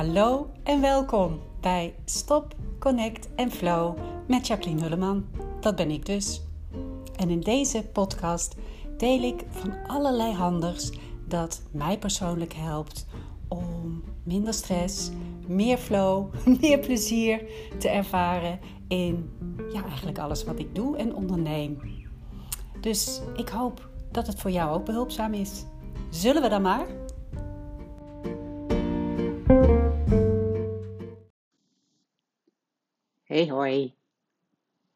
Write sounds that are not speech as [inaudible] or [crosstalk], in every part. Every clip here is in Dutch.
Hallo en welkom bij Stop, Connect en Flow met Jacqueline Hulleman. Dat ben ik dus. En in deze podcast deel ik van allerlei handers dat mij persoonlijk helpt om minder stress, meer flow, [laughs] meer plezier te ervaren in ja, eigenlijk alles wat ik doe en onderneem. Dus ik hoop dat het voor jou ook behulpzaam is. Zullen we dan maar? Hey hoi.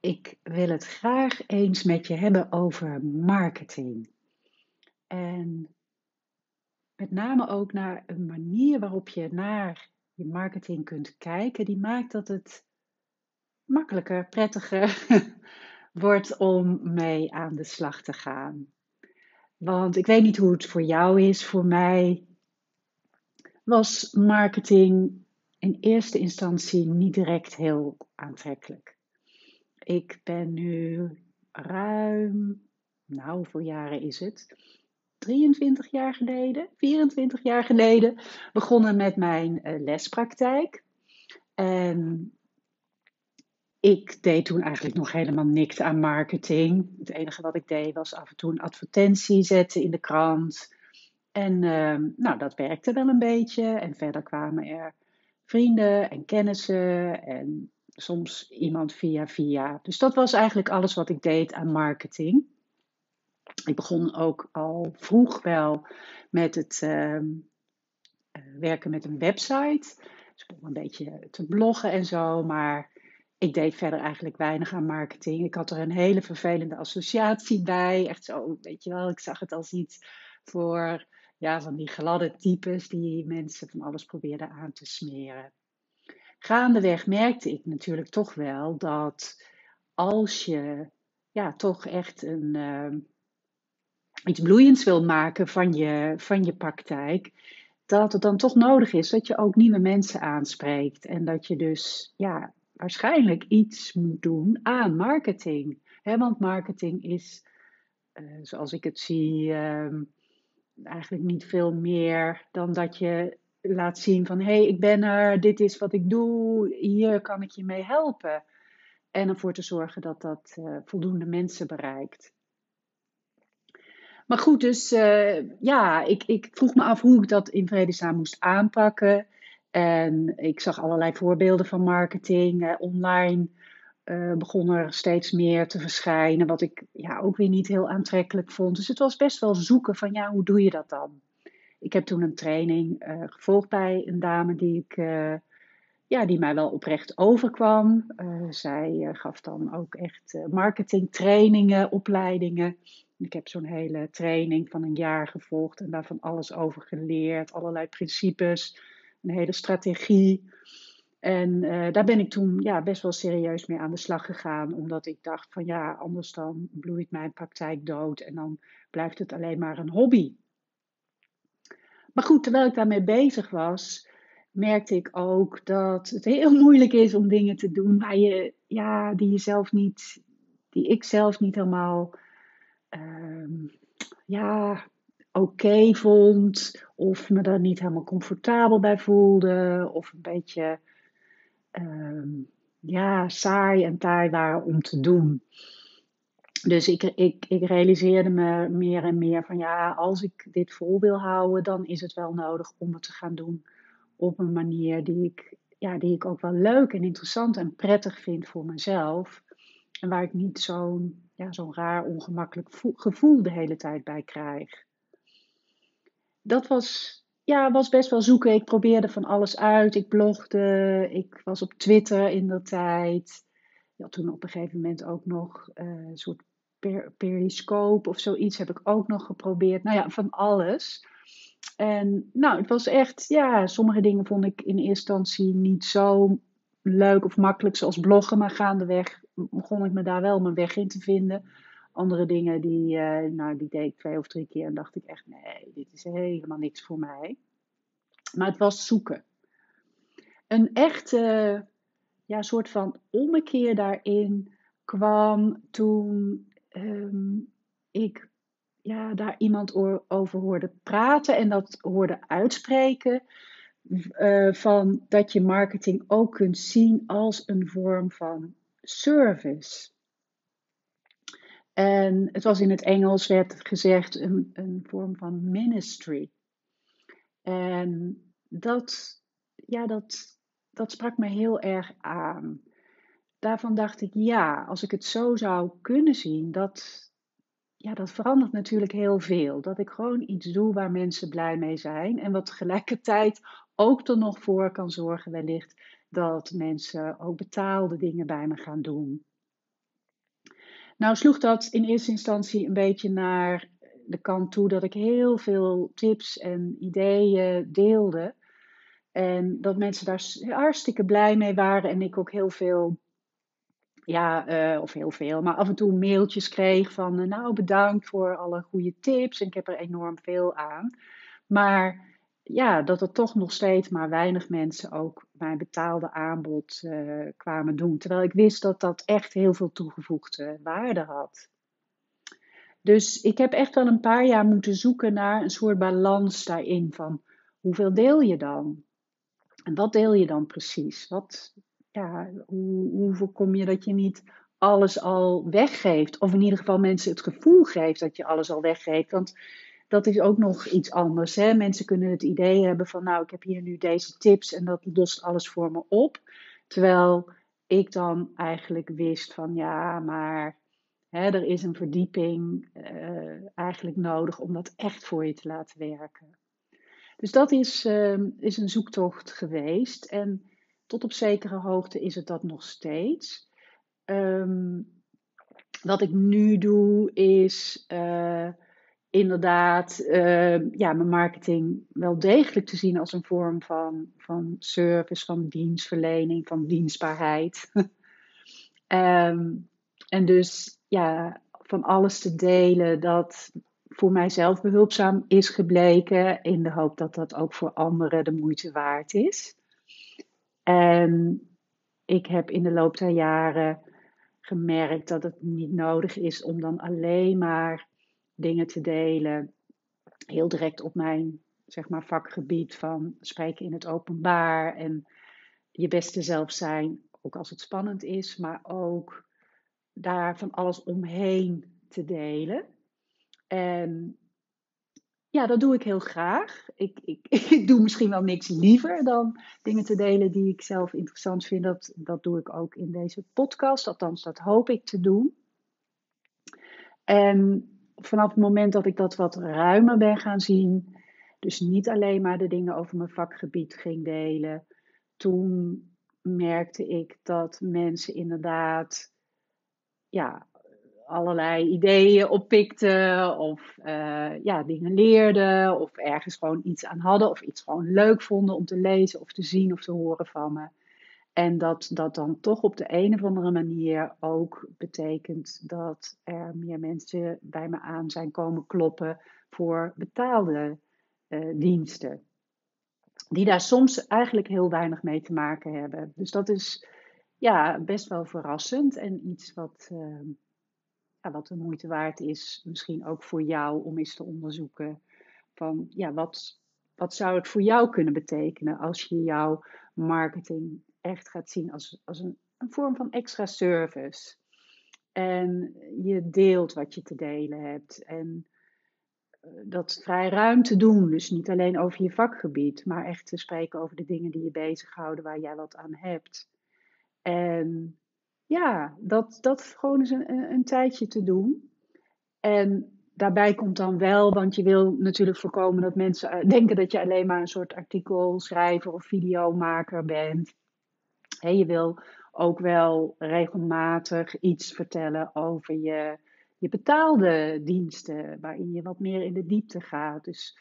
Ik wil het graag eens met je hebben over marketing. En met name ook naar een manier waarop je naar je marketing kunt kijken, die maakt dat het makkelijker, prettiger [laughs] wordt om mee aan de slag te gaan. Want ik weet niet hoe het voor jou is. Voor mij was marketing in eerste instantie niet direct heel aantrekkelijk. Ik ben nu ruim, nou hoeveel jaren is het? 23 jaar geleden, 24 jaar geleden begonnen met mijn uh, lespraktijk. En ik deed toen eigenlijk nog helemaal niks aan marketing. Het enige wat ik deed was af en toe een advertentie zetten in de krant. En uh, nou, dat werkte wel een beetje. En verder kwamen er vrienden en kennissen en soms iemand via via. Dus dat was eigenlijk alles wat ik deed aan marketing. Ik begon ook al vroeg wel met het uh, werken met een website. Dus ik begon een beetje te bloggen en zo, maar ik deed verder eigenlijk weinig aan marketing. Ik had er een hele vervelende associatie bij. Echt zo, weet je wel, ik zag het als iets voor ja, van die gladde types die mensen van alles probeerden aan te smeren. Gaandeweg merkte ik natuurlijk toch wel dat als je ja, toch echt een, uh, iets bloeiends wil maken van je, van je praktijk, dat het dan toch nodig is dat je ook nieuwe mensen aanspreekt. En dat je dus ja, waarschijnlijk iets moet doen aan marketing. want marketing is, uh, zoals ik het zie, uh, eigenlijk niet veel meer dan dat je laat zien van hé, hey, ik ben er, dit is wat ik doe, hier kan ik je mee helpen. En ervoor te zorgen dat dat uh, voldoende mensen bereikt. Maar goed, dus uh, ja, ik, ik vroeg me af hoe ik dat in vredesnaam moest aanpakken. En ik zag allerlei voorbeelden van marketing. Uh, online uh, begon er steeds meer te verschijnen, wat ik ja, ook weer niet heel aantrekkelijk vond. Dus het was best wel zoeken van ja, hoe doe je dat dan? Ik heb toen een training uh, gevolgd bij een dame die, ik, ja, die mij wel oprecht overkwam. zij gaf dan ook echt marketingtrainingen, opleidingen. Ik heb zo'n hele training van een jaar gevolgd en daarvan alles over geleerd, allerlei principes een hele strategie. En uh, daar ben ik toen ja, best wel serieus mee aan de slag gegaan, omdat ik dacht van ja, anders dan bloeit mijn praktijk dood en dan blijft het alleen maar een hobby. Maar goed, terwijl ik daarmee bezig was, merkte ik ook dat het heel [laughs] moeilijk is om dingen te doen waar je, ja, die je zelf niet, die ik zelf niet helemaal, uh, ja, oké vond, of me daar niet helemaal comfortabel bij voelde, of een beetje uh, ja, saai en taai waren om te doen. Dus ik, ik, ik realiseerde me meer en meer van ja, als ik dit vol wil houden, dan is het wel nodig om het te gaan doen op een manier die ik, ja, die ik ook wel leuk en interessant en prettig vind voor mezelf. En waar ik niet zo'n ja, zo'n raar, ongemakkelijk gevoel de hele tijd bij krijg dat was, ja, was best wel zoeken. Ik probeerde van alles uit. Ik blogde, ik was op Twitter in de tijd. Had toen op een gegeven moment ook nog uh, een soort per periscope of zoiets heb ik ook nog geprobeerd. Nou ja, van alles. En nou, het was echt, ja, sommige dingen vond ik in eerste instantie niet zo leuk of makkelijk zoals bloggen. Maar gaandeweg begon ik me daar wel mijn weg in te vinden. Andere dingen die, uh, nou, die deed ik twee of drie keer en dacht ik echt, nee, dit is helemaal niks voor mij. Maar het was zoeken. Een echte ja, soort van ommekeer daarin kwam toen um, ik ja, daar iemand over hoorde praten en dat hoorde uitspreken. uh, van dat je marketing ook kunt zien als een vorm van service. En het was in het Engels werd gezegd een, een vorm van ministry. En dat, ja, dat, dat sprak me heel erg aan. Daarvan dacht ik, ja, als ik het zo zou kunnen zien, dat, ja, dat verandert natuurlijk heel veel. Dat ik gewoon iets doe waar mensen blij mee zijn. En wat tegelijkertijd ook er nog voor kan zorgen, wellicht, dat mensen ook betaalde dingen bij me gaan doen. Nou sloeg dat in eerste instantie een beetje naar de kant toe dat ik heel veel tips en ideeën deelde. En dat mensen daar hartstikke blij mee waren en ik ook heel veel ja, uh, of heel veel, maar af en toe mailtjes kreeg van, uh, nou bedankt voor alle goede tips en ik heb er enorm veel aan. Maar ja, dat er toch nog steeds maar weinig mensen ook mijn betaalde aanbod uh, kwamen doen. Terwijl ik wist dat dat echt heel veel toegevoegde waarde had. Dus ik heb echt wel een paar jaar moeten zoeken naar een soort balans daarin van hoeveel deel je dan? En wat deel je dan precies? Wat, ja, hoe, hoe voorkom je dat je niet alles al weggeeft? Of in ieder geval mensen het gevoel geeft dat je alles al weggeeft. Want dat is ook nog iets anders. Hè? Mensen kunnen het idee hebben van, nou, ik heb hier nu deze tips en dat lost alles voor me op. Terwijl ik dan eigenlijk wist van, ja, maar hè, er is een verdieping uh, eigenlijk nodig om dat echt voor je te laten werken. Dus dat is, uh, is een zoektocht geweest. En tot op zekere hoogte is het dat nog steeds. Um, wat ik nu doe is uh, inderdaad uh, ja, mijn marketing wel degelijk te zien als een vorm van, van service, van dienstverlening, van dienstbaarheid. um, [laughs] en dus ja, van alles te delen dat voor mijzelf behulpzaam is gebleken, in de hoop dat dat ook voor anderen de moeite waard is. En ik heb in de loop der jaren gemerkt dat het niet nodig is om dan alleen maar dingen te delen, heel direct op mijn zeg maar, vakgebied van spreken in het openbaar en je beste zelf zijn, ook als het spannend is, maar ook daar van alles omheen te delen. En ja, dat doe ik heel graag. Ik, ik, [laughs] doe misschien wel niks liever dan dingen te delen die ik zelf interessant vind. Dat, dat doe ik ook in deze podcast. Althans, dat hoop ik te doen. En vanaf het moment dat ik dat wat ruimer ben gaan zien, dus niet alleen maar de dingen over mijn vakgebied ging delen, toen merkte ik dat mensen inderdaad ja, allerlei ideeën oppikten of uh, ja, dingen leerden of ergens gewoon iets aan hadden of iets gewoon leuk vonden om te lezen of te zien of te horen van me. En dat dat dan toch op de een of andere manier ook betekent dat er meer mensen bij me aan zijn komen kloppen voor betaalde uh, diensten. Die daar soms eigenlijk heel weinig mee te maken hebben. Dus dat is ja, best wel verrassend en iets wat, uh, ja, wat de moeite waard is, misschien ook voor jou om eens te onderzoeken van ja, wat, wat zou het voor jou kunnen betekenen als je jouw marketing echt gaat zien als, als een, een vorm van extra service. En je deelt wat je te delen hebt. En eh, dat vrij ruim te doen. Dus niet alleen over je vakgebied, maar echt te spreken over de dingen die je bezighouden, waar jij wat aan hebt. En ja, dat, dat gewoon eens een, een, tijdje te doen. En daarbij komt dan wel, want je wil natuurlijk voorkomen dat mensen eh, denken dat je alleen maar een soort artikelschrijver of videomaker bent. Je wil ook wel regelmatig iets vertellen over je, je betaalde diensten, waarin je wat meer in de diepte gaat. Dus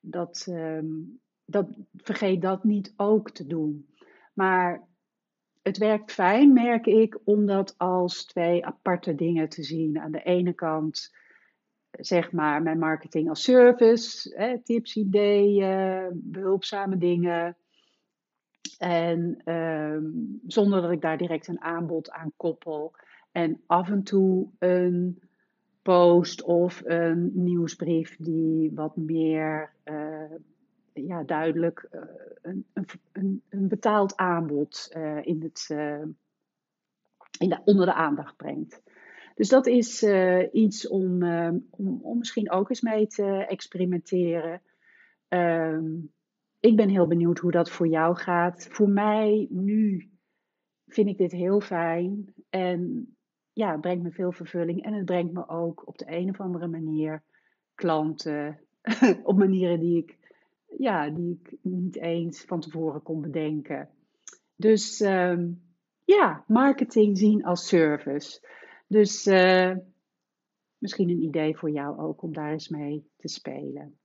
dat, um, dat, vergeet dat niet ook te doen. Maar het werkt fijn, merk ik, om dat als twee aparte dingen te zien. Aan de ene kant, zeg maar, mijn marketing als service, hè, tips, ideeën, behulpzame dingen. En um, zonder dat ik daar direct een aanbod aan koppel. En af en toe een post of een nieuwsbrief die wat meer uh, ja, duidelijk een, een, een, betaald aanbod in het, in de, onder de aandacht brengt. Dus dat is iets om, om, om misschien ook eens mee te experimenteren. Ehm, ik ben heel benieuwd hoe dat voor jou gaat. Voor mij nu vind ik dit heel fijn. En ja, het brengt me veel vervulling. En het brengt me ook op de een of andere manier klanten. [laughs] op manieren die ik, ja, die ik niet eens van tevoren kon bedenken. Dus ehm, ja, marketing zien als service. Dus uh, misschien een idee voor jou ook om daar eens mee te spelen.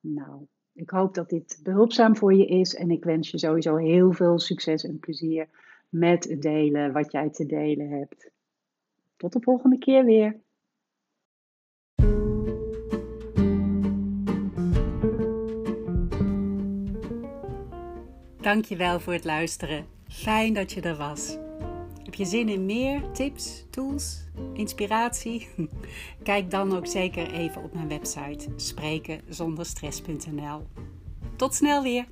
Nou, ik hoop dat dit behulpzaam voor je is en ik wens je sowieso heel veel succes en plezier met het delen wat jij te delen hebt. Tot de volgende keer weer. Dankjewel voor het luisteren. Fijn dat je er was. Heb je zin in meer tips, tools, inspiratie? [laughs] Kijk dan ook zeker even op mijn website sprekenzonderstress.nl. Tot snel weer!